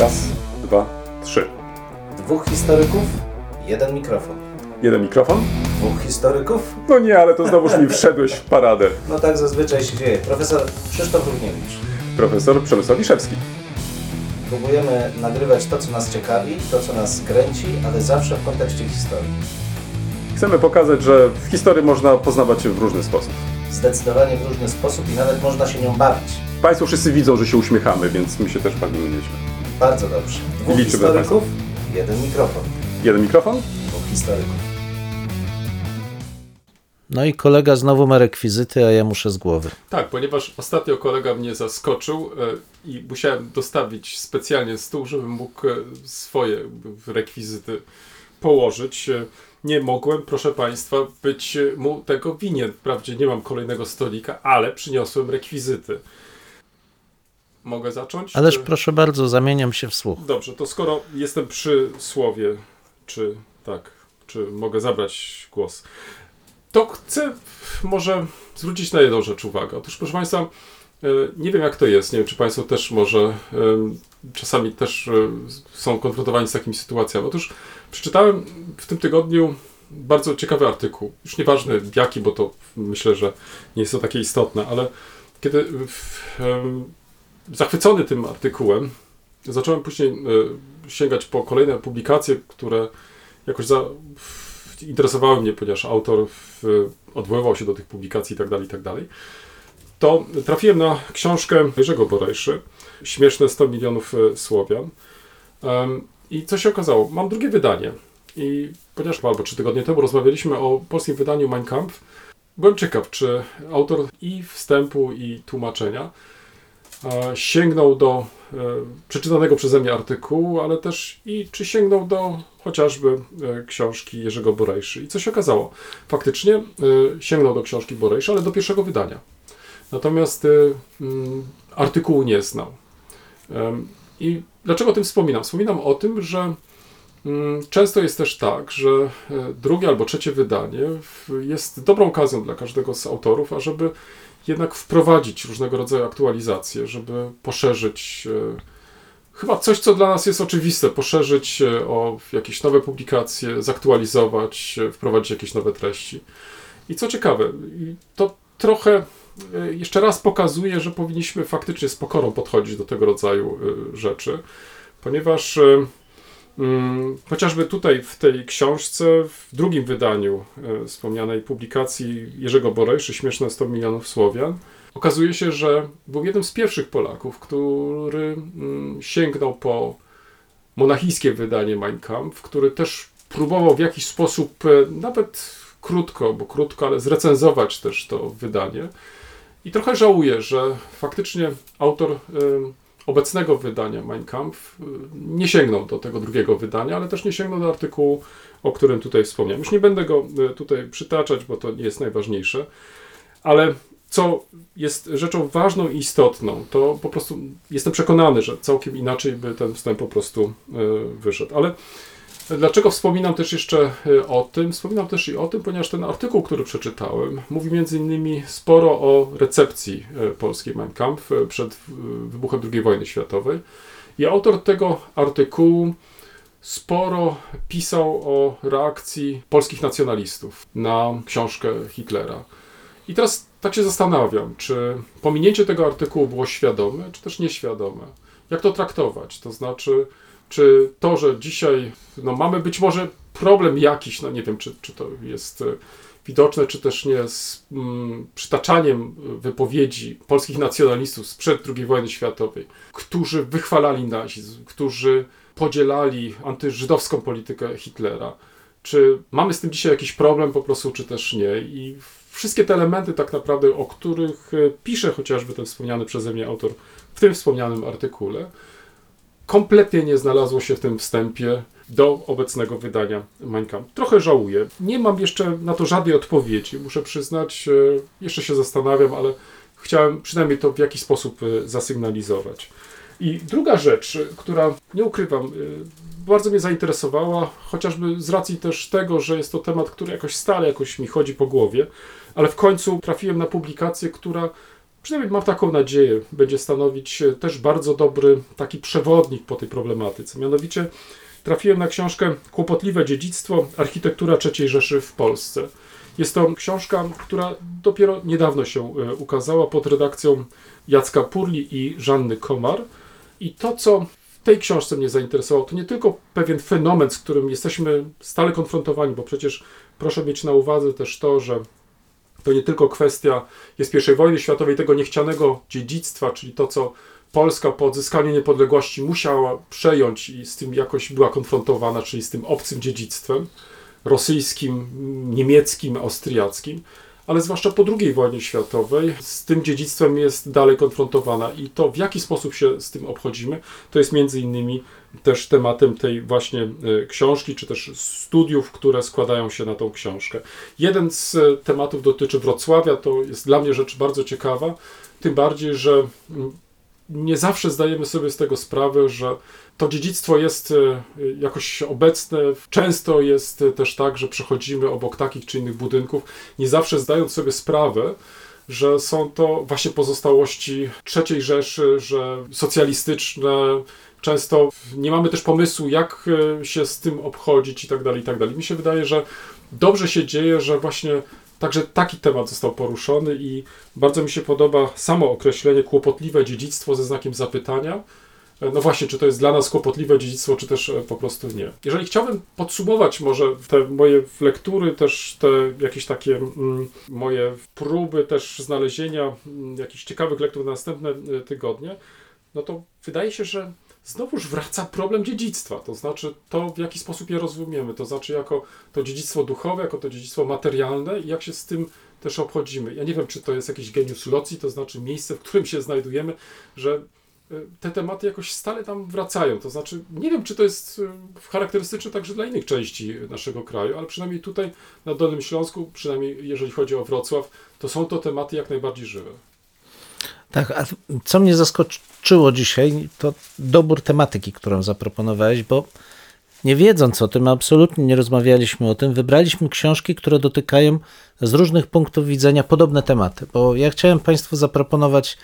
Raz, dwa, trzy. Dwóch historyków, jeden mikrofon. Jeden mikrofon? Dwóch historyków? No nie, ale to znowuż mi wszedłeś w paradę. No tak zazwyczaj się dzieje. Profesor Krzysztof Równiewicz. Profesor Przemysław Wiszewski. Próbujemy nagrywać to, co nas ciekawi, to, co nas kręci, ale zawsze w kontekście historii. Chcemy pokazać, że w historii można poznawać się w różny sposób. Zdecydowanie w różny sposób i nawet można się nią bawić. Państwo wszyscy widzą, że się uśmiechamy, więc my się też bawimy nieźle. Bardzo dobrze. Dwóch Liczymy historyków, jeden mikrofon. Jeden mikrofon? Dwóch historyków. No i kolega znowu ma rekwizyty, a ja muszę z głowy. Tak, ponieważ ostatnio kolega mnie zaskoczył e, i musiałem dostawić specjalnie stół, żebym mógł e, swoje rekwizyty położyć. E, Nie mogłem, proszę Państwa, być mu tego winien. Wprawdzie nie mam kolejnego stolika, ale przyniosłem rekwizyty. Mogę zacząć? Ależ Czy- proszę bardzo, zamieniam się w słuch. Dobrze, to skoro jestem przy słowie, czy tak, czy mogę zabrać głos, to chcę może zwrócić na jedną rzecz uwagę. Otóż, proszę Państwa, e, nie wiem jak to jest, nie wiem czy Państwo też może e, czasami też e, są konfrontowani z takimi sytuacjami. Otóż przeczytałem w tym tygodniu bardzo ciekawy artykuł, już nieważne jaki, bo to myślę, że nie jest to takie istotne, ale kiedy w, zachwycony tym artykułem, zacząłem później e, sięgać po kolejne publikacje, które jakoś za, interesowały mnie, ponieważ autor odwoływał się do tych publikacji itd., itd., to trafiłem na książkę Jerzego Borejszy, Śmieszne 100 milionów e, Słowian. I co się okazało? Mam drugie wydanie. I ponieważ albo trzy tygodnie temu rozmawialiśmy o polskim wydaniu Mein Kampf, byłem ciekaw, czy autor i wstępu, i tłumaczenia sięgnął do e, przeczytanego przeze mnie artykułu, ale też i czy sięgnął do chociażby e, książki Jerzego Borejszy. I co się okazało? Faktycznie e, sięgnął do książki Borejszy, ale do pierwszego wydania. Natomiast mm, artykułu nie znał. I dlaczego o tym wspominam? Wspominam o tym, że mm, często jest też tak, że drugie albo trzecie wydanie jest dobrą okazją dla każdego z autorów, ażeby jednak wprowadzić różnego rodzaju aktualizacje, żeby poszerzyć e, chyba coś, co dla nas jest oczywiste, poszerzyć e, o jakieś nowe publikacje, zaktualizować, e, wprowadzić jakieś nowe treści. I co ciekawe, to trochę jeszcze raz pokazuje, że powinniśmy faktycznie z pokorą podchodzić do tego rodzaju rzeczy, ponieważ chociażby tutaj w tej książce, w drugim wydaniu e, wspomnianej publikacji Jerzego Borejszy, Śmieszne 100 milionów Słowian, okazuje się, że był jednym z pierwszych Polaków, który mm, sięgnął po monachijskie wydanie Mein Kampf, który też próbował w jakiś sposób, e, nawet krótko, bo krótko, ale zrecenzować też to wydanie. I trochę żałuję, że faktycznie autor e, obecnego wydania Mein Kampf e, nie sięgnął do tego drugiego wydania, ale też nie sięgnął do artykułu, o którym tutaj wspomniałem. Już nie będę go e, tutaj przytaczać, bo to nie jest najważniejsze, ale co jest rzeczą ważną i istotną, to po prostu jestem przekonany, że całkiem inaczej by ten wstęp po prostu e, wyszedł. Ale dlaczego wspominam też jeszcze e, o tym? Wspominam też i o tym, ponieważ ten artykuł, który przeczytałem, mówi między innymi sporo o recepcji e, polskiej Mein Kampf e, przed wybuchem II wojny światowej. I autor tego artykułu sporo pisał o reakcji polskich nacjonalistów na książkę Hitlera. I teraz tak się zastanawiam, czy pominięcie tego artykułu było świadome, czy też nieświadome? Jak to traktować? To znaczy, czy to, że dzisiaj no, mamy być może problem jakiś, no nie wiem, czy, czy to jest e, widoczne, czy też nie, z mm, przytaczaniem wypowiedzi polskich nacjonalistów sprzed II wojny światowej, którzy wychwalali nazizm, którzy podzielali antyżydowską politykę Hitlera. Czy mamy z tym dzisiaj jakiś problem po prostu, czy też nie? I wszystkie te elementy tak naprawdę, o których e, pisze chociażby ten wspomniany przeze mnie autor w tym wspomnianym artykule, kompletnie nie znalazło się w tym wstępie do obecnego wydania Mein. Trochę żałuję. Nie mam jeszcze na to żadnej odpowiedzi, muszę przyznać. e, Jeszcze się zastanawiam, ale chciałem przynajmniej to w jakiś sposób e, zasygnalizować. I druga rzecz, e, która nie ukrywam, bardzo mnie zainteresowała, chociażby z racji też tego, że jest to temat, który jakoś stale jakoś mi chodzi po głowie, ale w końcu trafiłem na publikację, która przynajmniej mam taką nadzieję, będzie stanowić e, też bardzo dobry taki przewodnik po tej problematyce. Mianowicie trafiłem na książkę Kłopotliwe dziedzictwo architektura III Rzeszy w Polsce. Jest to książka, która dopiero niedawno się e, ukazała pod redakcją Jacka Purli i Żanny Komar. I to, co w tej książce mnie zainteresowało, to nie tylko pewien fenomen, z którym jesteśmy stale konfrontowani, bo przecież proszę mieć na uwadze też to, że to nie tylko kwestia jest I wojny światowej, tego niechcianego dziedzictwa, czyli to, co Polska po odzyskaniu niepodległości musiała przejąć i z tym jakoś była konfrontowana, czyli z tym obcym dziedzictwem rosyjskim, niemieckim, austriackim, ale zwłaszcza po II wojnie światowej z tym dziedzictwem jest dalej konfrontowana i to w jaki sposób się z tym obchodzimy, to jest między innymi też tematem tej właśnie e, książki, czy też studiów, które składają się na tą książkę. Jeden z e, tematów dotyczy Wrocławia, to jest dla mnie rzecz bardzo ciekawa, tym bardziej, że mm, nie zawsze zdajemy sobie z tego sprawę, że to dziedzictwo jest e, jakoś obecne. Często jest też tak, że przechodzimy obok takich czy innych budynków, nie zawsze zdając sobie sprawę, że są to właśnie pozostałości III Rzeszy, że socjalistyczne, często nie mamy też pomysłu, jak e, się z tym obchodzić i tak dalej, i tak dalej. Mi się wydaje, że dobrze się dzieje, że właśnie Także taki temat został poruszony i bardzo mi się podoba samo określenie kłopotliwe dziedzictwo ze znakiem zapytania. E, no właśnie, czy to jest dla nas kłopotliwe dziedzictwo, czy też e, po prostu nie. Jeżeli chciałbym podsumować może te moje lektury, też te jakieś takie mm, moje próby też znalezienia mm, jakichś ciekawych lektur na następne tygodnie, no to wydaje się, że znowuż wraca problem dziedzictwa, to znaczy to, w jaki sposób je rozumiemy, to znaczy jako to dziedzictwo duchowe, jako to dziedzictwo materialne i jak się z tym też obchodzimy. Ja nie wiem, czy to jest jakiś genius loci, to znaczy miejsce, w którym się znajdujemy, że y, te tematy jakoś stale tam wracają. To znaczy, nie wiem, czy to jest y, charakterystyczne także dla innych części naszego kraju, ale przynajmniej tutaj na Dolnym Śląsku, przynajmniej jeżeli chodzi o Wrocław, to są to tematy jak najbardziej żywe. Tak, a co mnie zaskoczyło dzisiaj, to dobór tematyki, którą zaproponowałeś, bo nie wiedząc o tym, absolutnie nie rozmawialiśmy o tym, wybraliśmy książki, które dotykają z różnych punktów widzenia podobne tematy, bo ja chciałem Państwu zaproponować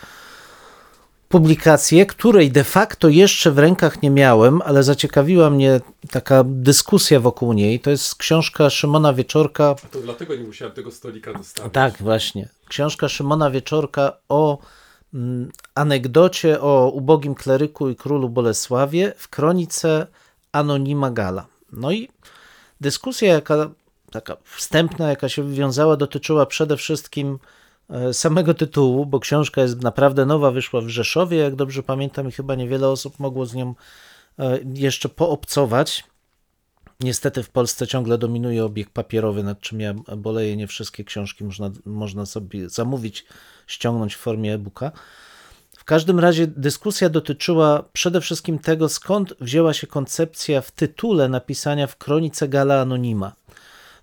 publikację, której de facto jeszcze w rękach nie miałem, ale zaciekawiła mnie taka dyskusja wokół niej. To jest książka Szymona Wieczorka. To dlatego nie musiałem tego stolika dostać. Tak, właśnie. Książka Szymona Wieczorka o anegdocie o ubogim kleryku i królu Bolesławie w kronice Anonima Gala. No i dyskusja, jaka, taka wstępna, jaka się wywiązała, dotyczyła przede wszystkim e, samego tytułu, bo książka jest naprawdę nowa, wyszła w Rzeszowie, jak dobrze pamiętam, i chyba niewiele osób mogło z nią e, jeszcze poobcować. Niestety w Polsce ciągle dominuje obieg papierowy, nad czym ja boleję. Nie wszystkie książki można, można sobie zamówić, ściągnąć w formie e-booka. W każdym razie dyskusja dotyczyła przede wszystkim tego, skąd wzięła się koncepcja w tytule napisania w kronice Gala Anonima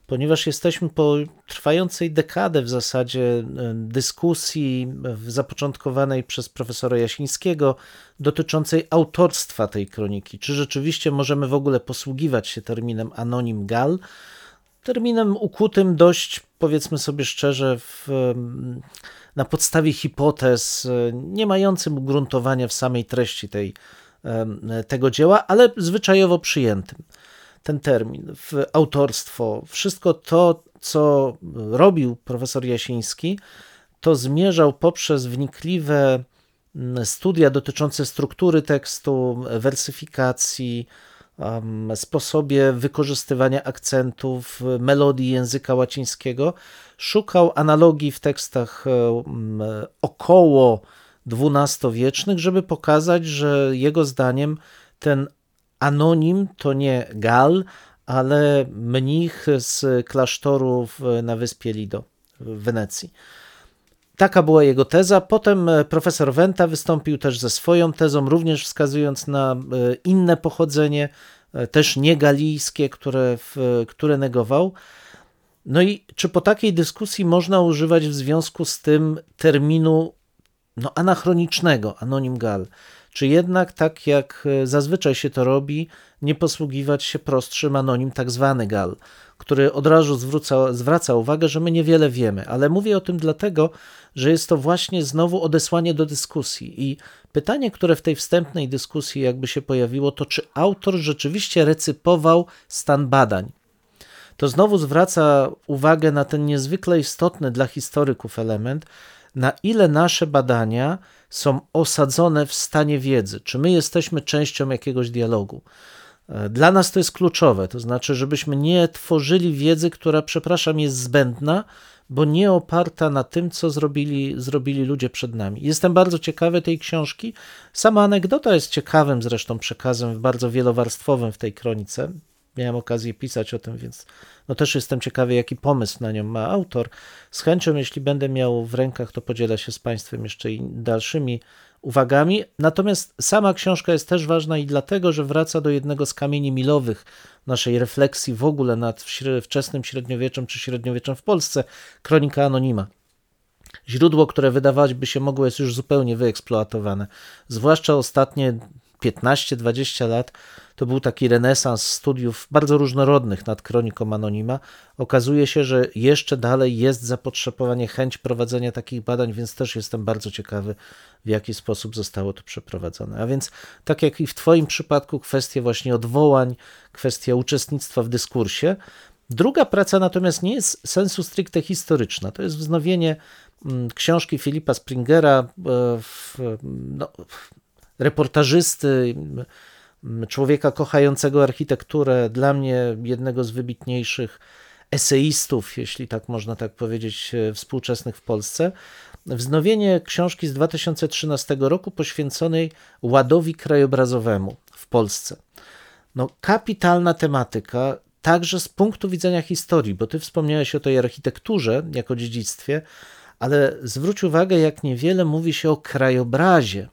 ponieważ jesteśmy po trwającej dekadę w zasadzie dyskusji zapoczątkowanej przez profesora Jasińskiego dotyczącej autorstwa tej kroniki. Czy rzeczywiście możemy w ogóle posługiwać się terminem anonim gal? Terminem ukutym dość, powiedzmy sobie szczerze, w, na podstawie hipotez, e, nie mającym ugruntowania w samej treści tej, tego dzieła, ale zwyczajowo przyjętym ten termin, w autorstwo, wszystko to, co robił profesor Jasiński, to zmierzał poprzez wnikliwe mm, studia dotyczące struktury tekstu, wersyfikacji, sposobie wykorzystywania akcentów, melodii języka łacińskiego. Szukał analogii w tekstach około XII-wiecznych, żeby pokazać, że jego zdaniem ten Anonim to nie Gal, ale mnich z klasztoru na wyspie Lido w Wenecji. Taka była jego teza. Potem e, profesor Wenta wystąpił też ze swoją tezą, również wskazując na e, inne pochodzenie, e, też niegalijskie, które, które negował. No i czy po takiej dyskusji można używać w związku z tym terminu no, anachronicznego, anonim gal? Czy jednak, tak jak e, zazwyczaj się to robi, nie posługiwać się prostszym anonim, tak zwany gal, który od razu zwróca, zwraca uwagę, że my niewiele wiemy, ale mówię o tym dlatego, że jest to właśnie znowu odesłanie do dyskusji. I pytanie, które w tej wstępnej dyskusji jakby się pojawiło, to czy autor rzeczywiście recypował stan badań. To znowu zwraca uwagę na ten niezwykle istotny dla historyków element, na ile nasze badania są osadzone w stanie wiedzy, czy my jesteśmy częścią jakiegoś dialogu. E, Dla nas to jest kluczowe, to znaczy, żebyśmy nie tworzyli wiedzy, która, przepraszam, jest zbędna, bo nie oparta na tym, co zrobili, zrobili ludzie przed nami. Jestem bardzo ciekawy tej książki. Sama anegdota jest ciekawym zresztą przekazem, bardzo wielowarstwowym w tej kronice. Miałem okazję pisać o tym, więc no też jestem ciekawy, jaki pomysł na nią ma autor. Z chęcią, jeśli będę miał w rękach, to podzielę się z Państwem jeszcze i dalszymi uwagami. Natomiast sama książka jest też ważna i dlatego, że wraca do jednego z kamieni milowych naszej refleksji w ogóle nad wczesnym średniowieczem czy średniowieczem w Polsce, Kronika Anonima. Źródło, które wydawać by się mogło, jest już zupełnie wyeksploatowane. Zwłaszcza ostatnie 15-20 lat to był taki renesans studiów bardzo różnorodnych nad kroniką Anonima. Okazuje się, że jeszcze dalej jest zapotrzebowanie, chęć prowadzenia takich badań, więc też jestem bardzo ciekawy, w jaki sposób zostało to przeprowadzone. A więc, tak jak i w Twoim przypadku, kwestie właśnie odwołań, kwestia uczestnictwa w dyskursie. Druga praca natomiast nie jest sensu stricte historyczna. To jest wznowienie mm, książki Filipa Springera, e, no, reportażysty, człowieka kochającego architekturę, dla mnie jednego z wybitniejszych eseistów, jeśli tak można tak powiedzieć, e, współczesnych w Polsce. Wznowienie książki z 2013 roku poświęconej ładowi krajobrazowemu w Polsce. No, kapitalna tematyka, także z punktu widzenia historii, bo ty wspomniałeś o tej architekturze jako dziedzictwie, ale zwróć uwagę, jak niewiele mówi się o krajobrazie.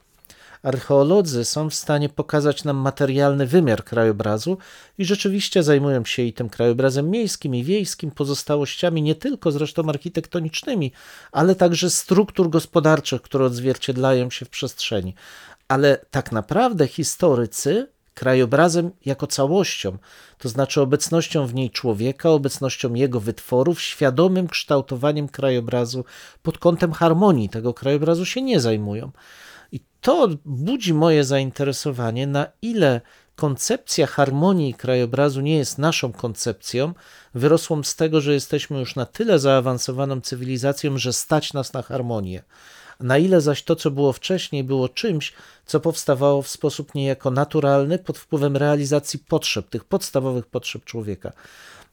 Archeolodzy są w stanie pokazać nam materialny wymiar krajobrazu i rzeczywiście zajmują się i tym krajobrazem miejskim i wiejskim, pozostałościami nie tylko zresztą architektonicznymi, ale także struktur gospodarczych, które odzwierciedlają się w przestrzeni. Ale tak naprawdę historycy krajobrazem jako całością, to znaczy obecnością w niej człowieka, obecnością jego wytworów, świadomym kształtowaniem krajobrazu pod kątem harmonii tego krajobrazu się nie zajmują. I to budzi moje zainteresowanie, na ile koncepcja harmonii krajobrazu nie jest naszą koncepcją, wyrosłą z tego, że jesteśmy już na tyle zaawansowaną cywilizacją, że stać nas na harmonię. Na ile zaś to, co było wcześniej, było czymś, co powstawało w sposób niejako naturalny pod wpływem realizacji potrzeb, tych podstawowych potrzeb człowieka.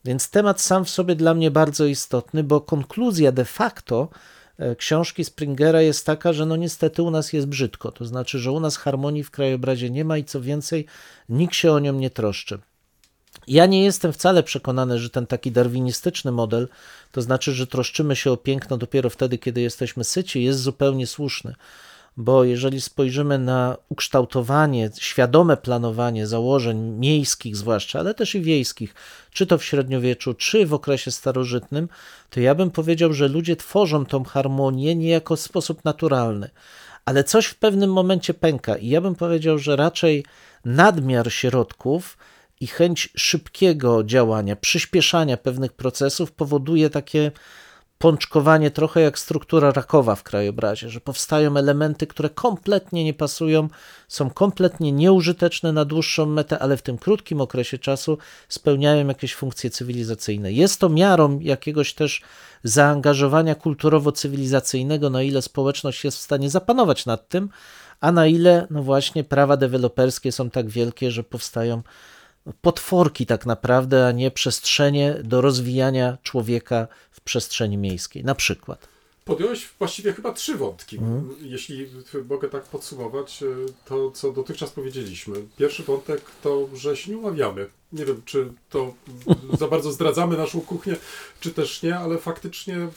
Więc temat sam w sobie dla mnie bardzo istotny, bo konkluzja de facto książki Springera jest taka, że no niestety u nas jest brzydko. To znaczy, że u nas harmonii w krajobrazie nie ma i co więcej, nikt się o nią nie troszczy. Ja nie jestem wcale przekonany, że ten taki darwinistyczny model, to znaczy, że troszczymy się o piękno dopiero wtedy, kiedy jesteśmy syci, jest zupełnie słuszny. Bo jeżeli spojrzymy na ukształtowanie, świadome planowanie założeń miejskich, zwłaszcza, ale też i wiejskich, czy to w średniowieczu, czy w okresie starożytnym, to ja bym powiedział, że ludzie tworzą tą harmonię niejako w sposób naturalny. Ale coś w pewnym momencie pęka, i ja bym powiedział, że raczej nadmiar środków i chęć szybkiego działania, przyspieszania pewnych procesów powoduje takie pączkowanie trochę jak struktura rakowa w krajobrazie, że powstają elementy, które kompletnie nie pasują, są kompletnie nieużyteczne na dłuższą metę, ale w tym krótkim okresie czasu spełniają jakieś funkcje cywilizacyjne. Jest to miarą jakiegoś też zaangażowania kulturowo-cywilizacyjnego, na ile społeczność jest w stanie zapanować nad tym, a na ile, no właśnie, prawa deweloperskie są tak wielkie, że powstają potworki tak naprawdę, a nie przestrzenie do rozwijania człowieka w przestrzeni miejskiej, na przykład. Podjąłeś właściwie chyba trzy wątki. Jeśli mogę tak podsumować, y, to co dotychczas powiedzieliśmy. Pierwszy wątek to, że się nie umawiamy. Nie wiem, czy to za bardzo zdradzamy naszą kuchnię, czy też nie, ale faktycznie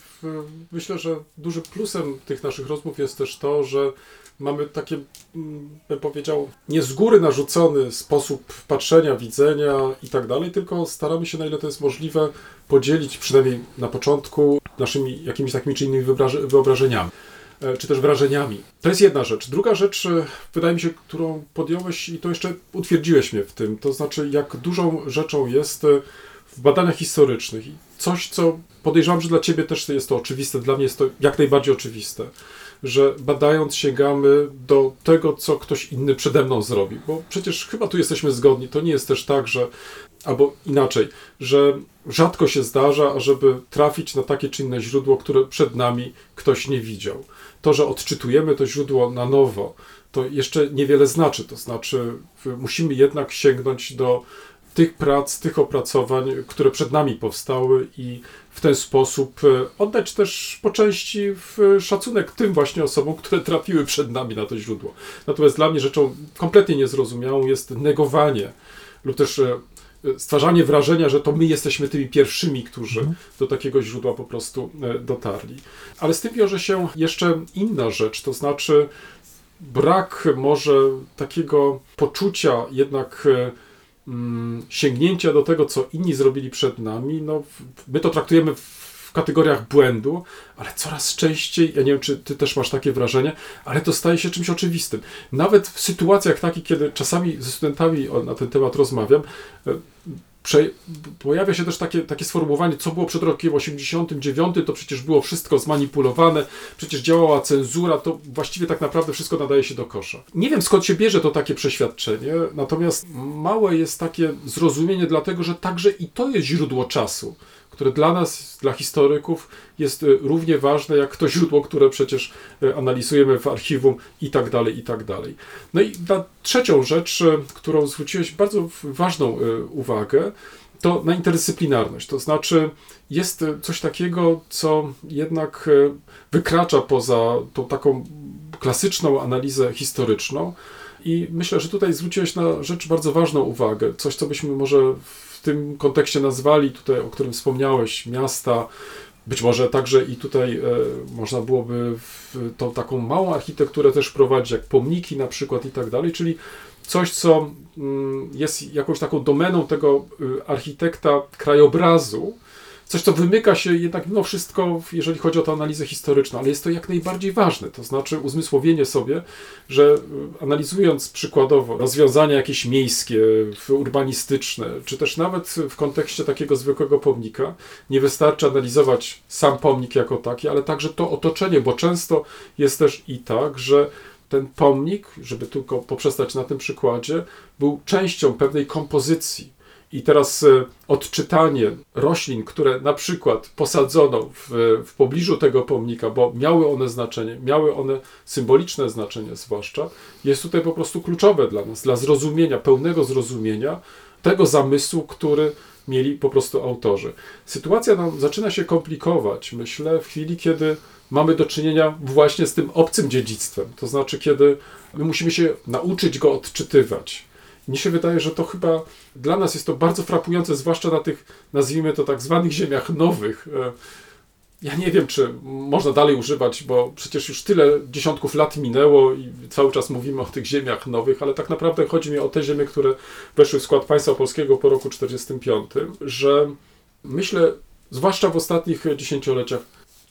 myślę, że dużym plusem tych naszych rozmów jest też to, że mamy takie, mm, bym powiedział, nie z góry narzucony sposób patrzenia, widzenia i tak dalej, tylko staramy się, na ile to jest możliwe, podzielić przynajmniej na początku naszymi jakimiś takimi czy innymi wyobraż- wyobrażeniami. e, czy też wrażeniami. To jest jedna rzecz. Druga rzecz, e, wydaje mi się, którą podjąłeś i to jeszcze utwierdziłeś mnie w tym, to znaczy jak dużą rzeczą jest e, w badaniach historycznych coś, co podejrzewam, że dla Ciebie też jest to oczywiste, dla mnie jest to jak najbardziej oczywiste, że badając sięgamy do tego, co ktoś inny przede mną zrobi, bo przecież chyba tu jesteśmy zgodni, to nie jest też tak, że albo inaczej, że rzadko się zdarza, ażeby trafić na takie czy inne źródło, które przed nami ktoś nie widział. To, że odczytujemy to źródło na nowo, to jeszcze niewiele znaczy. To znaczy, musimy jednak sięgnąć do tych prac, tych opracowań, które przed nami powstały i w ten sposób e, oddać też po części w szacunek tym właśnie osobom, które trafiły przed nami na to źródło. Natomiast dla mnie rzeczą kompletnie niezrozumiałą jest negowanie lub też e, stwarzanie wrażenia, że to my jesteśmy tymi pierwszymi, którzy do takiego źródła po prostu e, dotarli. Ale z tym wiąże się jeszcze inna rzecz, to znaczy brak może takiego poczucia jednak sięgnięcia do tego, co inni zrobili przed nami. No, my to traktujemy w, kategoriach błędu, ale coraz częściej, ja nie wiem, czy ty też masz takie wrażenie, ale to staje się czymś oczywistym. Nawet w sytuacjach takich, kiedy czasami ze studentami na ten temat rozmawiam, e, prze, pojawia się też takie, takie sformułowanie, co było przed rokiem 89, to przecież było wszystko zmanipulowane, przecież działała cenzura, to właściwie tak naprawdę wszystko nadaje się do kosza. Nie wiem skąd się bierze to takie przeświadczenie, natomiast małe jest takie zrozumienie dlatego, że także i to jest źródło czasu, które dla nas, dla historyków jest y, równie ważne jak to źródło, które przecież y, analizujemy w archiwum i tak dalej, i tak dalej. No i na trzecią rzecz, y, którą zwróciłeś bardzo ważną uwagę, to na interdyscyplinarność. To znaczy, jest coś takiego, co jednak wykracza poza tą taką klasyczną analizę historyczną. I myślę, że tutaj zwróciłeś na rzecz bardzo ważną uwagę. Coś, co byśmy może w tym kontekście nazwali, tutaj, o którym wspomniałeś, miasta, być może także i tutaj e, można byłoby tą taką małą architekturę też prowadzić, jak pomniki na przykład i tak dalej, czyli coś, co mm, jest jakąś taką domeną tego y, architekta krajobrazu, coś, co wymyka się jednak mimo wszystko, jeżeli chodzi o tę analizę historyczną, ale jest to jak najbardziej ważne, to znaczy uzmysłowienie sobie, że y, analizując przykładowo rozwiązania jakieś miejskie, urbanistyczne, czy też nawet w kontekście takiego zwykłego pomnika, nie wystarczy analizować sam pomnik jako taki, ale także to otoczenie, bo często jest też i tak, że ten pomnik, żeby tylko poprzestać na tym przykładzie, był częścią pewnej kompozycji. I teraz e, odczytanie roślin, które na przykład posadzono w, w pobliżu tego pomnika, bo miały one znaczenie, miały one symboliczne znaczenie zwłaszcza, jest tutaj po prostu kluczowe dla nas, dla zrozumienia, pełnego zrozumienia tego zamysłu, który mieli po prostu autorzy. Sytuacja nam zaczyna się komplikować, myślę, w chwili, kiedy mamy do czynienia właśnie z tym obcym dziedzictwem. To znaczy, kiedy my musimy się nauczyć go odczytywać. Mnie się wydaje, że to chyba dla nas jest to bardzo frapujące, zwłaszcza na tych, nazwijmy to tak zwanych ziemiach nowych. E, Ja nie wiem, czy można dalej używać, bo przecież już tyle dziesiątków lat minęło i cały czas mówimy o tych ziemiach nowych, ale tak naprawdę chodzi mi o te ziemie, które weszły w skład państwa polskiego po roku 1945, że myślę, zwłaszcza w ostatnich dziesięcioleciach,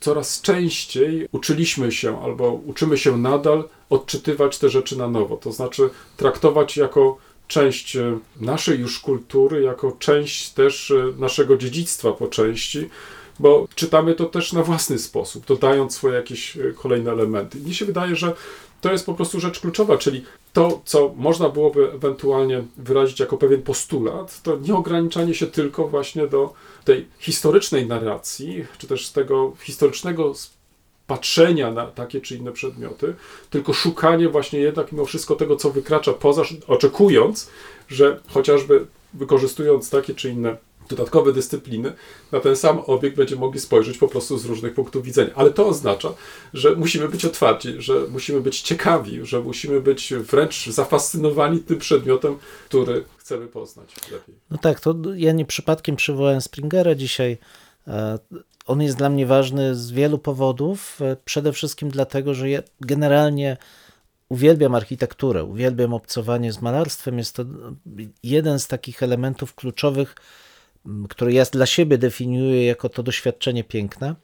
coraz częściej uczyliśmy się albo uczymy się nadal odczytywać te rzeczy na nowo. To znaczy traktować jako część e, naszej już kultury, jako część też e, naszego dziedzictwa po części, bo czytamy to też na własny sposób, dodając swoje jakieś e, kolejne elementy. Mnie się wydaje, że to jest po prostu rzecz kluczowa, czyli to, co można byłoby ewentualnie wyrazić jako pewien postulat, to nie ograniczanie się tylko właśnie do tej historycznej narracji, czy też tego historycznego patrzenia na takie czy inne przedmioty, tylko szukanie właśnie jednak mimo wszystko tego, co wykracza poza, oczekując, że chociażby wykorzystując takie czy inne dodatkowe dyscypliny, na ten sam obiekt będziemy mogli spojrzeć po prostu z różnych punktów widzenia. Ale to oznacza, że musimy być otwarci, że musimy być ciekawi, że musimy być wręcz zafascynowani tym przedmiotem, który chcemy poznać lepiej. No tak, to ja nie przypadkiem przywołałem Springera dzisiaj. E, On jest dla mnie ważny z wielu powodów. E, Przede wszystkim dlatego, że ja generalnie uwielbiam architekturę, uwielbiam obcowanie z malarstwem. Jest to jeden z takich elementów kluczowych, który ja dla siebie definiuję jako to doświadczenie piękne.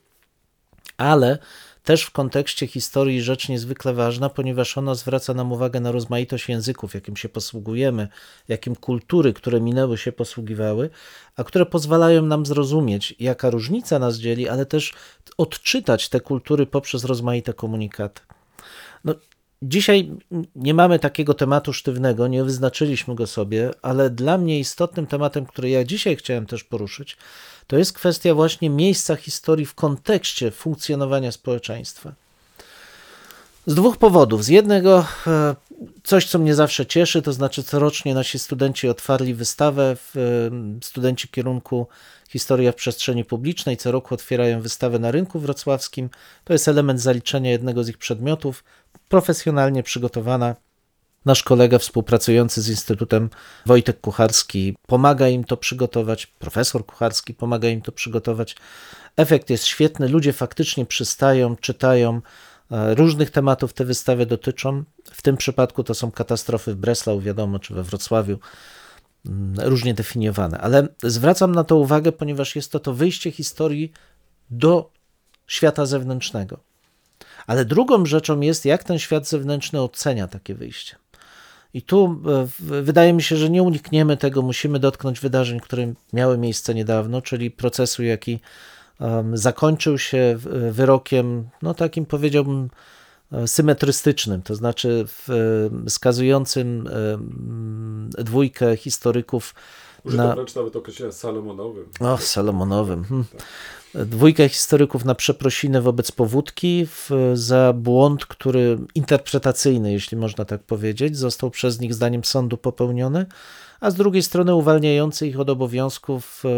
Ale też w kontekście historii rzecz niezwykle ważna, ponieważ ona zwraca nam uwagę na rozmaitość języków, jakim się posługujemy, jakim kultury, które minęły się posługiwały, a które pozwalają nam zrozumieć, jaka różnica nas dzieli, ale też odczytać te kultury poprzez rozmaite komunikaty. No, dzisiaj nie mamy takiego tematu sztywnego, nie wyznaczyliśmy go sobie, ale dla mnie istotnym tematem, który ja dzisiaj chciałem też poruszyć, to jest kwestia właśnie miejsca historii w kontekście funkcjonowania społeczeństwa. Z dwóch powodów. Z jednego e, coś, co mnie zawsze cieszy, to znaczy corocznie nasi studenci otwarli wystawę, w, e, studenci kierunku Historia w przestrzeni publicznej co roku otwierają wystawę na rynku wrocławskim. To jest element zaliczenia jednego z ich przedmiotów, profesjonalnie przygotowana. Nasz kolega współpracujący z Instytutem Wojtek Kucharski pomaga im to przygotować, profesor Kucharski pomaga im to przygotować. Efekt jest świetny, ludzie faktycznie przystają, czytają. e, Różnych tematów te wystawy dotyczą. W tym przypadku to są katastrofy w Breslau, wiadomo, czy we Wrocławiu, mm, różnie definiowane. Ale zwracam na to uwagę, ponieważ jest to to wyjście historii do świata zewnętrznego. Ale drugą rzeczą jest, jak ten świat zewnętrzny ocenia takie wyjście. I tu e, wydaje mi się, że nie unikniemy tego, musimy dotknąć wydarzeń, które miały miejsce niedawno, czyli procesu, jaki zakończył się w- wyrokiem, no takim powiedziałbym, e, symetrystycznym, to znaczy w, e, skazującym em, dwójkę historyków Użyto na, wręcz nawet określenia salomonowym. o, Salomonowym. Hmm. Dwójkę historyków na przeprosiny wobec powódki w, za błąd, który interpretacyjny, jeśli można tak powiedzieć, został przez nich zdaniem sądu popełniony, a z drugiej strony uwalniający ich od obowiązków e,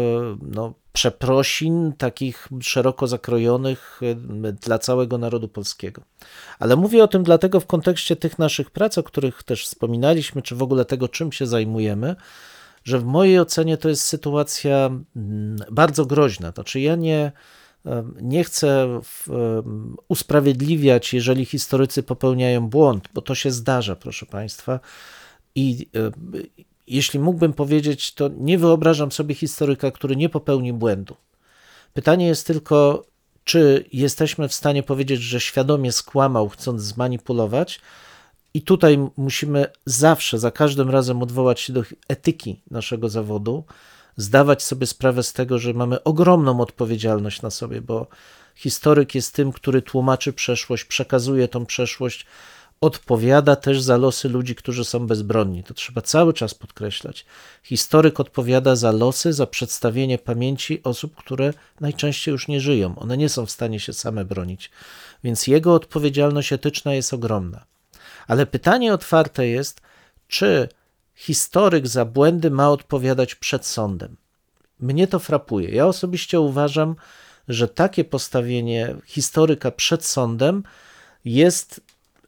no, przeprosin takich szeroko zakrojonych e, dla całego narodu polskiego. Ale mówię o tym dlatego w kontekście tych naszych prac, o których też wspominaliśmy, czy w ogóle tego, czym się zajmujemy, że w mojej ocenie to jest sytuacja mm, bardzo groźna. Znaczy, ja nie, nie chcę usprawiedliwiać, jeżeli historycy popełniają błąd, bo to się zdarza, proszę Państwa. I jeśli mógłbym powiedzieć, to nie wyobrażam sobie historyka, który nie popełni błędu. Pytanie jest tylko, czy jesteśmy w stanie powiedzieć, że świadomie skłamał, chcąc zmanipulować, i tutaj musimy zawsze, za każdym razem odwołać się do etyki naszego zawodu, zdawać sobie sprawę z tego, że mamy ogromną odpowiedzialność na sobie, bo historyk jest tym, który tłumaczy przeszłość, przekazuje tą przeszłość, odpowiada też za losy ludzi, którzy są bezbronni. To trzeba cały czas podkreślać. Historyk odpowiada za losy, za przedstawienie pamięci osób, które najczęściej już nie żyją. One nie są w stanie się same bronić. Więc jego odpowiedzialność etyczna jest ogromna. Ale pytanie otwarte jest, czy historyk za błędy ma odpowiadać przed sądem? Mnie to frapuje. Ja osobiście uważam, że takie postawienie historyka przed sądem jest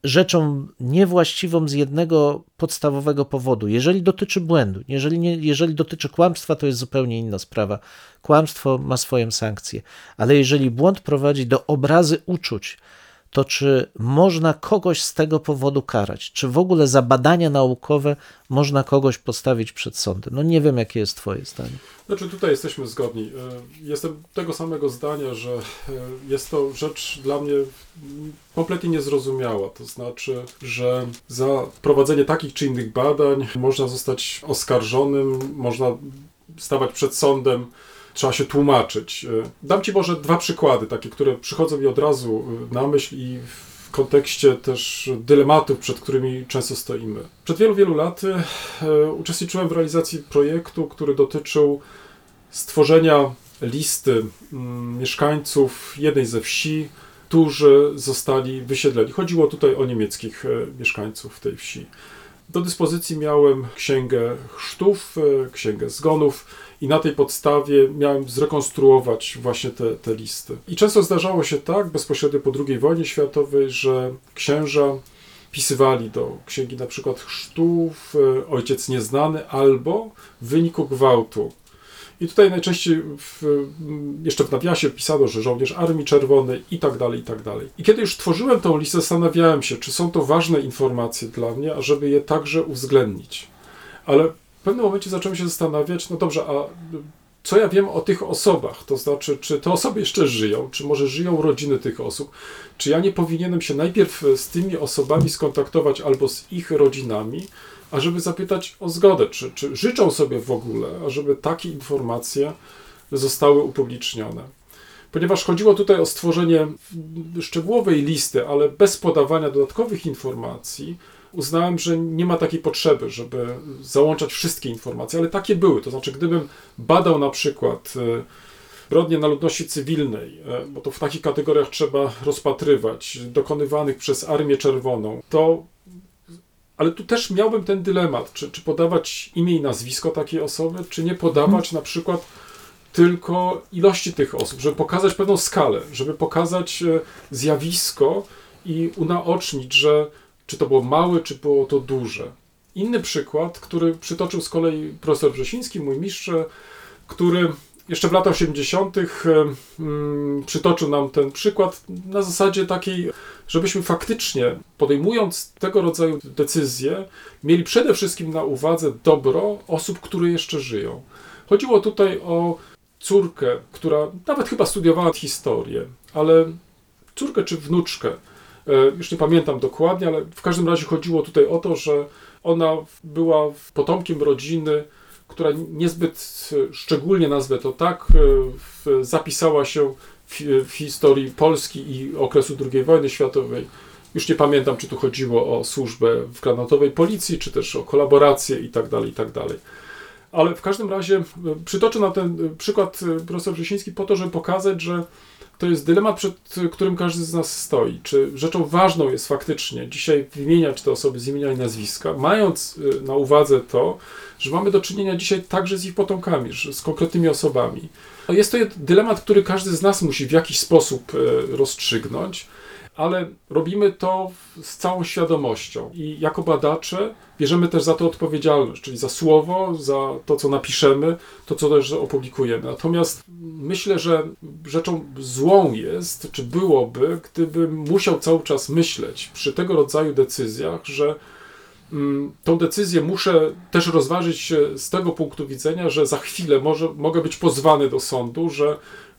rzeczą niewłaściwą z jednego podstawowego powodu. Jeżeli dotyczy błędu, jeżeli, nie, jeżeli dotyczy kłamstwa, to jest zupełnie inna sprawa. Kłamstwo ma swoją sankcję, ale jeżeli błąd prowadzi do obrazy uczuć, to czy można kogoś z tego powodu karać? Czy w ogóle za badania naukowe można kogoś postawić przed sądem? No nie wiem, jakie jest Twoje zdanie. Znaczy tutaj jesteśmy zgodni. E, Jestem tego samego zdania, że e, jest to rzecz dla mnie kompletnie niezrozumiała. To znaczy, że za prowadzenie takich czy innych badań można zostać oskarżonym, można stawać przed sądem, trzeba się tłumaczyć. E, Dam Ci może dwa przykłady, takie, które przychodzą mi od razu e, na myśl i w kontekście też dylematów, przed którymi często stoimy. Przed wielu, wielu laty e, uczestniczyłem w realizacji projektu, który dotyczył stworzenia listy mm, mieszkańców jednej ze wsi, którzy zostali wysiedleni. Chodziło tutaj o niemieckich mieszkańców tej wsi. Do dyspozycji miałem księgę chrztów, księgę zgonów i na tej podstawie miałem zrekonstruować właśnie te, te listy. I często zdarzało się tak, bezpośrednio po II wojnie światowej, że księża pisywali do księgi na przykład chrztów, e, ojciec nieznany albo w wyniku gwałtu. I tutaj najczęściej w, jeszcze w nawiasie pisano, że żołnierz Armii Czerwonej i tak dalej, i tak dalej. I kiedy już tworzyłem tą listę, zastanawiałem się, czy są to ważne informacje dla mnie, ażeby je także uwzględnić. Ale pewnym momencie zacząłem się zastanawiać, no dobrze, a co ja wiem o tych osobach, to znaczy, czy te osoby jeszcze żyją, czy może żyją rodziny tych osób, czy ja nie powinienem się najpierw z tymi osobami skontaktować albo z ich rodzinami, ażeby zapytać o zgodę, czy, czy życzą sobie w ogóle, ażeby takie informacje zostały upublicznione. Ponieważ chodziło tutaj o stworzenie szczegółowej listy, ale bez podawania dodatkowych informacji, uznałem, że nie ma takiej potrzeby, żeby załączać wszystkie informacje, ale takie były. To znaczy, gdybym badał na przykład e, zbrodnie na ludności cywilnej, e, bo to w takich kategoriach trzeba rozpatrywać, dokonywanych przez Armię Czerwoną, to. Ale tu też miałbym ten dylemat, czy, czy podawać imię i nazwisko takiej osoby, czy nie podawać na przykład tylko ilości tych osób, żeby pokazać pewną skalę, żeby pokazać e, zjawisko i unaocznić, że czy to było małe, czy było to duże. Inny przykład, który przytoczył z kolei profesor Wrzesiński, mój mistrz, który jeszcze w latach 80. Mm, przytoczył nam ten przykład na zasadzie takiej, żebyśmy faktycznie podejmując tego rodzaju decyzje, mieli przede wszystkim na uwadze dobro osób, które jeszcze żyją. Chodziło tutaj o córkę, która nawet chyba studiowała historię, ale córkę czy wnuczkę, e, już nie pamiętam dokładnie, ale w każdym razie chodziło tutaj o to, że ona była potomkiem rodziny, która niezbyt szczególnie nazwę to tak, e, zapisała się w, historii Polski i okresu II wojny światowej. Już nie pamiętam, czy tu chodziło o służbę w granatowej policji, czy też o kolaborację i tak dalej, i tak. Ale w każdym razie e, przytoczę na ten e, przykład e, profesor Wrzesiński po to, żeby pokazać, że to jest dylemat, przed którym każdy z nas stoi. Czy rzeczą ważną jest faktycznie dzisiaj wymieniać te osoby z imienia i nazwiska, mając na uwadze to, że mamy do czynienia dzisiaj także z ich potomkami, z konkretnymi osobami. Jest to dylemat, który każdy z nas musi w jakiś sposób rozstrzygnąć ale robimy to z całą świadomością i jako badacze bierzemy też za to odpowiedzialność, czyli za słowo, za to, co napiszemy, to, co też opublikujemy. Natomiast myślę, że rzeczą złą jest, czy byłoby, gdybym musiał cały czas myśleć przy tego rodzaju decyzjach, że mm, tą decyzję muszę też rozważyć z tego punktu widzenia, że za chwilę może, mogę być pozwany do sądu, że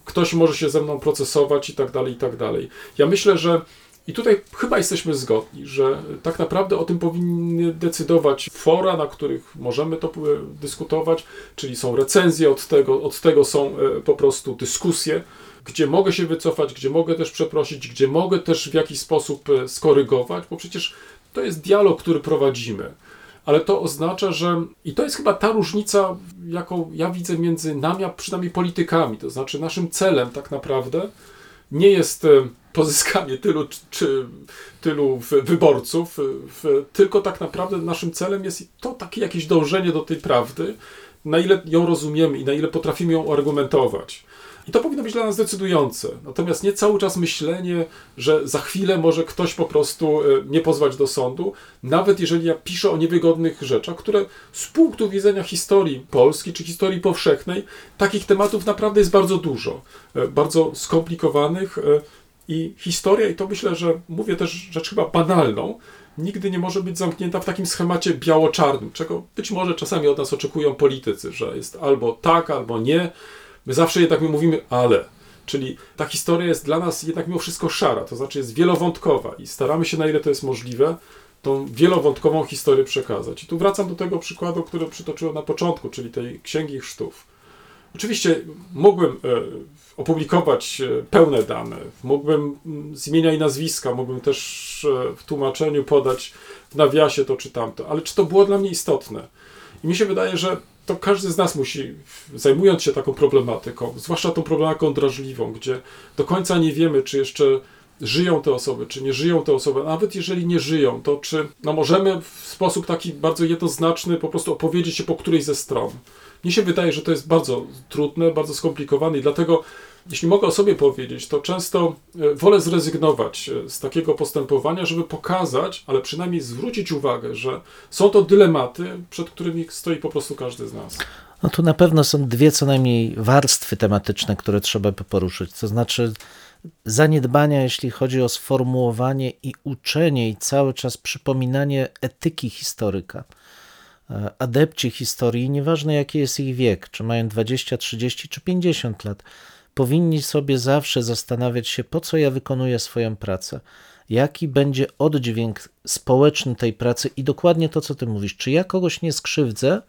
ktoś może się ze mną procesować i tak dalej, i tak dalej. Ja myślę, że i tutaj chyba jesteśmy zgodni, że tak naprawdę o tym powinny decydować fora, na których możemy to dyskutować, czyli są recenzje od tego, od tego są e, po prostu dyskusje, gdzie mogę się wycofać, gdzie mogę też przeprosić, gdzie mogę też w jakiś sposób e, skorygować, bo przecież to jest dialog, który prowadzimy ale to oznacza, że i to jest chyba ta różnica, jaką ja widzę między nami, a przynajmniej politykami. To znaczy, naszym celem tak naprawdę nie jest e, pozyskanie tylu czy tylu wyborców, tylko tak naprawdę naszym celem jest to takie jakieś dążenie do tej prawdy, na ile ją rozumiemy i na ile potrafimy ją argumentować. I to powinno być dla nas decydujące. Natomiast nie cały czas myślenie, że za chwilę może ktoś po prostu nie pozwać do sądu, nawet jeżeli ja piszę o niewygodnych rzeczach, które z punktu widzenia historii Polski czy historii powszechnej, takich tematów naprawdę jest bardzo dużo, e, bardzo skomplikowanych. E, I historia, i to myślę, że mówię też rzecz chyba banalną, nigdy nie może być zamknięta w takim schemacie biało-czarnym, czego być może czasami od nas oczekują politycy, że jest albo tak, albo nie. My zawsze jednak my mówimy ale. Czyli ta historia jest dla nas jednak mimo wszystko szara, to znaczy jest wielowątkowa i staramy się na ile to jest możliwe, tą wielowątkową historię przekazać. I tu wracam do tego przykładu, który przytoczyłem na początku, czyli tej Księgi Chrztów. Oczywiście mógłbym e, opublikować e, pełne dane, mógłbym mm, z imienia i nazwiska, mógłbym też e, w tłumaczeniu podać w nawiasie to czy tamto, ale czy to było dla mnie istotne? I mi się wydaje, że to każdy z nas musi, zajmując się taką problematyką, zwłaszcza tą problematyką drażliwą, gdzie do końca nie wiemy, czy jeszcze żyją te osoby, czy nie żyją te osoby, nawet jeżeli nie żyją, to czy no możemy w sposób taki bardzo jednoznaczny po prostu opowiedzieć się po którejś ze stron. Mnie się wydaje, że to jest bardzo trudne, bardzo skomplikowane i dlatego jeśli mogę o sobie powiedzieć, to często e, wolę zrezygnować e, z takiego postępowania, żeby pokazać, ale przynajmniej zwrócić uwagę, że są to dylematy, przed którymi stoi po prostu każdy z nas. No tu na pewno są dwie co najmniej warstwy tematyczne, które trzeba by poruszyć. To znaczy zaniedbania, jeśli chodzi o sformułowanie i uczenie i cały czas przypominanie etyki historyka. e, adepci historii, nieważne jaki jest ich wiek, czy mają 20, 30 czy 50 lat, powinni sobie zawsze zastanawiać się, po co ja wykonuję swoją pracę, jaki będzie oddźwięk społeczny tej pracy i dokładnie to, co ty mówisz, czy ja kogoś nie skrzywdzę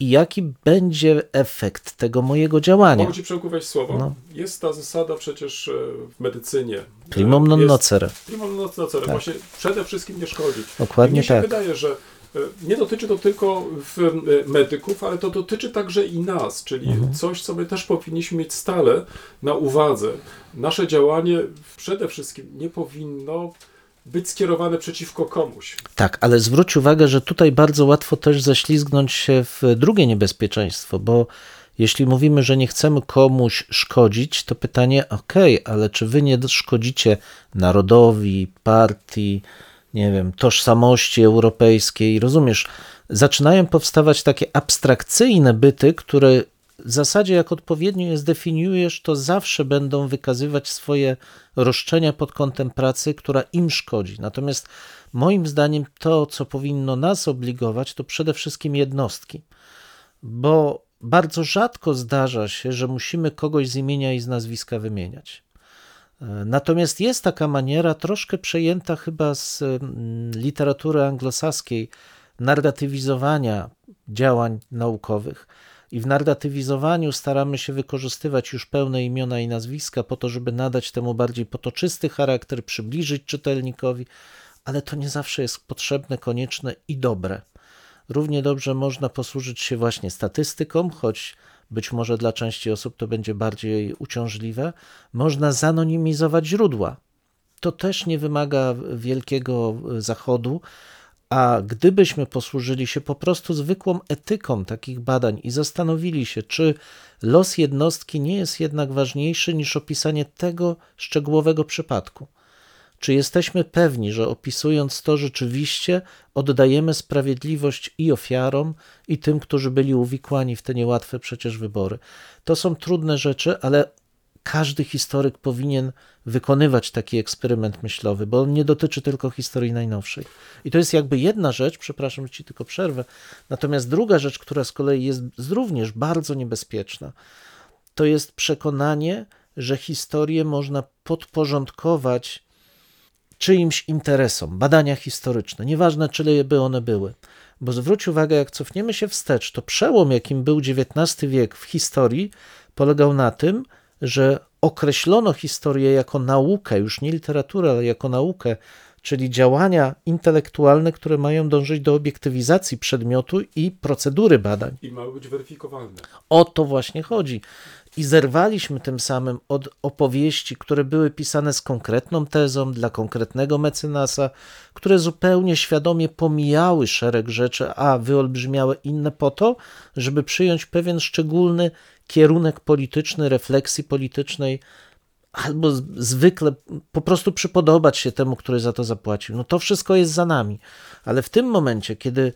i jaki będzie efekt tego mojego działania. Mogę ci przełkować słowo? No. Jest ta zasada przecież e, w medycynie. Primum non nocere. Primum non nocere. Właśnie przede wszystkim nie szkodzić. Dokładnie I mnie się tak. wydaje, że nie dotyczy to tylko e, medyków, ale to dotyczy także i nas, czyli Mhm. coś, co my też powinniśmy mieć stale na uwadze. Nasze działanie przede wszystkim nie powinno być skierowane przeciwko komuś. Tak, ale zwróć uwagę, że tutaj bardzo łatwo też ześlizgnąć się w drugie niebezpieczeństwo, bo jeśli mówimy, że nie chcemy komuś szkodzić, to pytanie, okej, ale czy wy nie szkodzicie narodowi, partii, nie wiem, tożsamości europejskiej, rozumiesz? Zaczynają powstawać takie abstrakcyjne byty, które w zasadzie jak odpowiednio je zdefiniujesz, to zawsze będą wykazywać swoje roszczenia pod kątem pracy, która im szkodzi. Natomiast moim zdaniem to, co powinno nas obligować, to przede wszystkim jednostki, bo bardzo rzadko zdarza się, że musimy kogoś z imienia i z nazwiska wymieniać. Natomiast jest taka maniera, troszkę przejęta chyba z mm, literatury anglosaskiej, narratywizowania działań naukowych. I w narratywizowaniu staramy się wykorzystywać już pełne imiona i nazwiska po to, żeby nadać temu bardziej potoczysty charakter, przybliżyć czytelnikowi, ale to nie zawsze jest potrzebne, konieczne i dobre. Równie dobrze można posłużyć się właśnie statystyką, choć być może dla części osób to będzie bardziej uciążliwe. Można zanonimizować źródła. To też nie wymaga wielkiego zachodu, a gdybyśmy posłużyli się po prostu zwykłą etyką takich badań i zastanowili się, czy los jednostki nie jest jednak ważniejszy niż opisanie tego szczegółowego przypadku. Czy jesteśmy pewni, że opisując to rzeczywiście oddajemy sprawiedliwość i ofiarom, i tym, którzy byli uwikłani w te niełatwe przecież wybory? To są trudne rzeczy, ale każdy historyk powinien wykonywać taki eksperyment myślowy, bo on nie dotyczy tylko historii najnowszej. I to jest jakby jedna rzecz, przepraszam, ci tylko przerwę. Natomiast druga rzecz, która z kolei jest również bardzo niebezpieczna, to jest przekonanie, że historię można podporządkować czyimś interesom, badania historyczne, nieważne czyje by one były. Bo zwróć uwagę, jak cofniemy się wstecz, to przełom, jakim był XIX wiek w historii, polegał na tym, że określono historię jako naukę, już nie literaturę, ale jako naukę, czyli działania intelektualne, które mają dążyć do obiektywizacji przedmiotu i procedury badań. I mają być weryfikowalne. O to właśnie chodzi. I zerwaliśmy tym samym od opowieści, które były pisane z konkretną tezą dla konkretnego mecenasa, które zupełnie świadomie pomijały szereg rzeczy, a wyolbrzymiały inne po to, żeby przyjąć pewien szczególny kierunek polityczny, refleksji politycznej, albo zwykle po prostu przypodobać się temu, który za to zapłacił. No to wszystko jest za nami. Ale w tym momencie, kiedy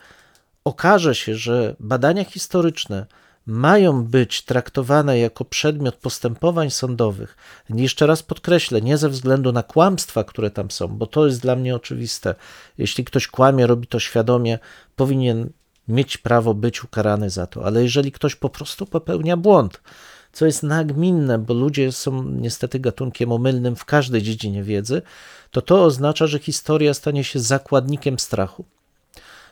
okaże się, że badania historyczne mają być traktowane jako przedmiot postępowań sądowych, jeszcze raz podkreślę, nie ze względu na kłamstwa, które tam są, bo to jest dla mnie oczywiste. Jeśli ktoś kłamie, robi to świadomie, powinien mieć prawo być ukarany za to, ale jeżeli ktoś po prostu popełnia błąd, co jest nagminne, bo ludzie są niestety gatunkiem omylnym w każdej dziedzinie wiedzy, to to oznacza, że historia stanie się zakładnikiem strachu.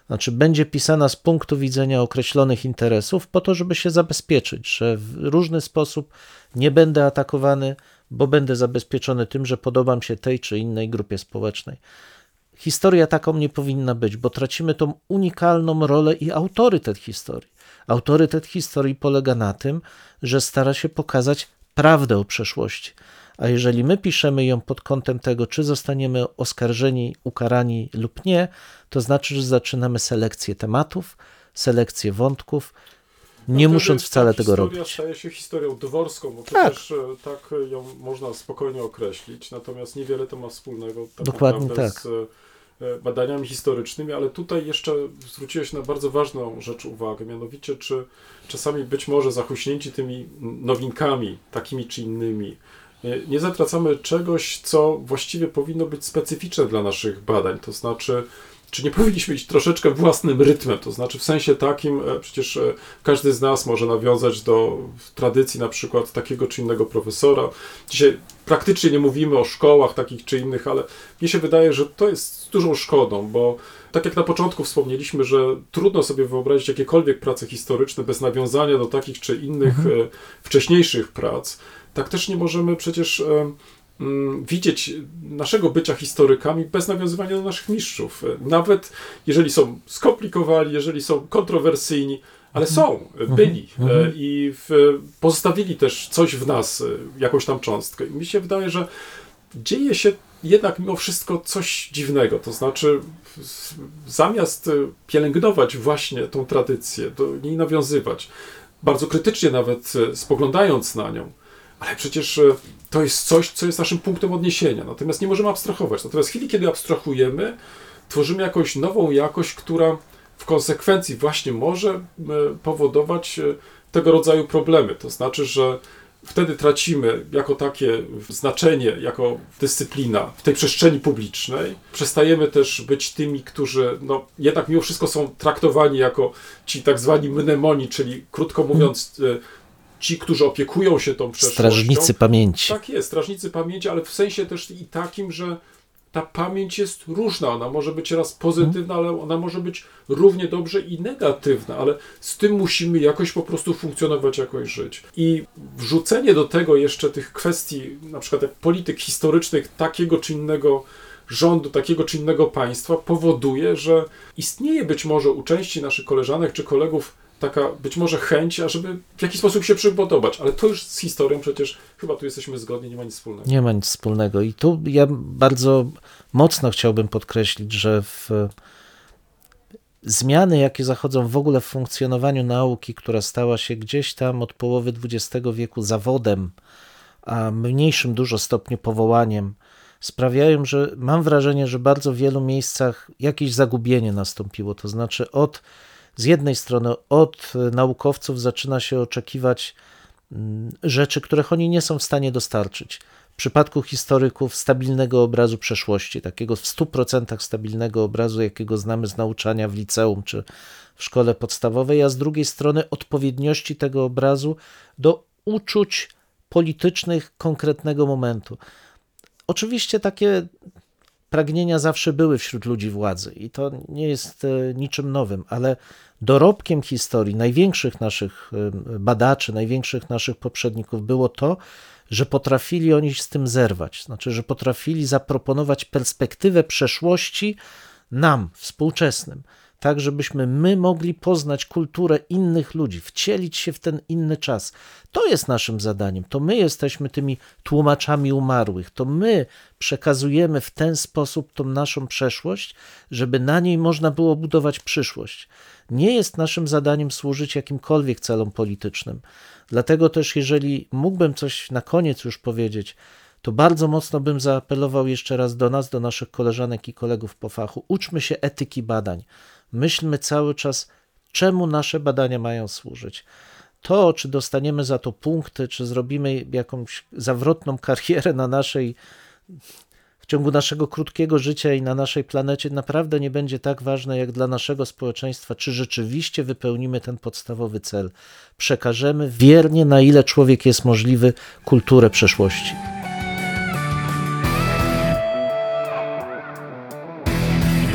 Znaczy, będzie pisana z punktu widzenia określonych interesów, po to, żeby się zabezpieczyć, że w różny sposób nie będę atakowany, bo będę zabezpieczony tym, że podobam się tej czy innej grupie społecznej. Historia taką nie powinna być, bo tracimy tą unikalną rolę i autorytet historii. Autorytet historii polega na tym, że stara się pokazać prawdę o przeszłości. A jeżeli my piszemy ją pod kątem tego, czy zostaniemy oskarżeni, ukarani lub nie, to znaczy, że zaczynamy selekcję tematów, selekcję wątków, nie No musząc wcale tego historia robić. staje się historią dworską, bo Tak. przecież e, tak ją można spokojnie określić, natomiast niewiele to ma wspólnego tak Dokładnie tak. z e, badaniami historycznymi, ale tutaj jeszcze zwróciłeś na bardzo ważną rzecz uwagę, mianowicie czy czasami być może zachuśnięci tymi nowinkami, takimi czy innymi, nie- nie zatracamy czegoś, co właściwie powinno być specyficzne dla naszych badań, to znaczy czy nie powinniśmy iść troszeczkę własnym rytmem, to znaczy w sensie takim, e, przecież e, każdy z nas może nawiązać do tradycji na przykład takiego czy innego profesora. Dzisiaj praktycznie nie mówimy o szkołach takich czy innych, ale mnie się wydaje, że to jest dużą szkodą, bo tak jak na początku wspomnieliśmy, że trudno sobie wyobrazić jakiekolwiek prace historyczne bez nawiązania do takich czy innych e, wcześniejszych prac, tak też nie możemy przecież e, mm, widzieć naszego bycia historykami bez nawiązywania do naszych mistrzów. Nawet jeżeli są skomplikowani, jeżeli są kontrowersyjni, ale są, e, byli e, i w, pozostawili też coś w nas, jakąś tam cząstkę. I mi się wydaje, że dzieje się jednak mimo wszystko coś dziwnego. To znaczy, zamiast pielęgnować właśnie tą tradycję, do niej nawiązywać, bardzo krytycznie nawet spoglądając na nią, ale przecież e, to jest coś, co jest naszym punktem odniesienia. Natomiast nie możemy abstrahować. Natomiast w chwili, kiedy abstrahujemy, tworzymy jakąś nową jakość, która w konsekwencji właśnie może e, powodować e, tego rodzaju problemy. To znaczy, że wtedy tracimy jako takie znaczenie, jako dyscyplina w tej przestrzeni publicznej. Przestajemy też być tymi, którzy no, jednak mimo wszystko są traktowani jako ci tak zwani mnemoni, czyli krótko mówiąc, ci, którzy opiekują się tą przeszłością. Strażnicy pamięci. Tak jest, strażnicy pamięci, ale w sensie też i takim, że ta pamięć jest różna. Ona może być raz pozytywna, ale ona może być równie dobrze i negatywna, ale z tym musimy jakoś po prostu funkcjonować, jakoś żyć. I wrzucenie do tego jeszcze tych kwestii, na przykład jak polityk historycznych takiego czy innego rządu, takiego czy innego państwa, powoduje, że istnieje być może u części naszych koleżanek czy kolegów taka być może chęć, ażeby w jakiś sposób się przypodobać, ale to już z historią przecież chyba tu jesteśmy zgodni, nie ma nic wspólnego. Nie ma nic wspólnego. I tu ja bardzo mocno chciałbym podkreślić, że w zmiany, jakie zachodzą w ogóle w funkcjonowaniu nauki, która stała się gdzieś tam od połowy XX wieku zawodem, a mniejszym dużo stopniu powołaniem, sprawiają, że mam wrażenie, że bardzo w wielu miejscach jakieś zagubienie nastąpiło. To znaczy, od z jednej strony od naukowców zaczyna się oczekiwać mm, rzeczy, których oni nie są w stanie dostarczyć. W przypadku historyków stabilnego obrazu przeszłości, takiego w 100% stabilnego obrazu, jakiego znamy z nauczania w liceum czy w szkole podstawowej, a z drugiej strony odpowiedniości tego obrazu do uczuć politycznych konkretnego momentu. Oczywiście takie pragnienia zawsze były wśród ludzi władzy i to nie jest e, niczym nowym, ale dorobkiem historii największych naszych e, badaczy, największych naszych poprzedników było to, że potrafili oni z tym zerwać, znaczy, że potrafili zaproponować perspektywę przeszłości nam, współczesnym, tak żebyśmy my mogli poznać kulturę innych ludzi, wcielić się w ten inny czas. To jest naszym zadaniem. To my jesteśmy tymi tłumaczami umarłych. To my przekazujemy w ten sposób tą naszą przeszłość, żeby na niej można było budować przyszłość. Nie jest naszym zadaniem służyć jakimkolwiek celom politycznym. Dlatego też, jeżeli mógłbym coś na koniec już powiedzieć, to bardzo mocno bym zaapelował jeszcze raz do nas, do naszych koleżanek i kolegów po fachu. Uczmy się etyki badań. Myślmy cały czas, czemu nasze badania mają służyć. To, czy dostaniemy za to punkty, czy zrobimy jakąś zawrotną karierę na naszej, w ciągu naszego krótkiego życia i na naszej planecie, naprawdę nie będzie tak ważne jak dla naszego społeczeństwa, czy rzeczywiście wypełnimy ten podstawowy cel. Przekażemy wiernie, na ile człowiek jest możliwy, kulturę przeszłości.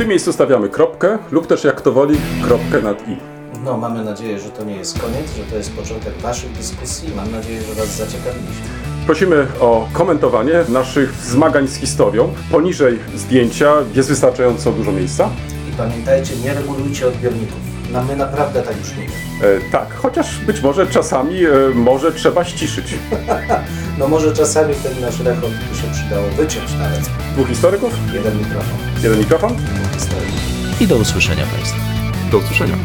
Tym miejscu stawiamy kropkę lub też jak to woli, kropkę nad i. No, mamy nadzieję, że to nie jest koniec, że to jest początek Waszych dyskusji. Mam nadzieję, że Was zaciekawiliśmy. Prosimy o komentowanie naszych zmagań z historią. Poniżej zdjęcia jest wystarczająco dużo miejsca. I pamiętajcie, nie regulujcie odbiorników. No, my naprawdę tak brzmimy. E, tak, chociaż być może czasami e, może trzeba ściszyć. No może czasami ten nasz rechot by się przydało wyciąć nawet. Dwóch historyków, Jeden mikrofon, jeden mikrofon. dwóch historyków. I do usłyszenia Państwa. Do usłyszenia.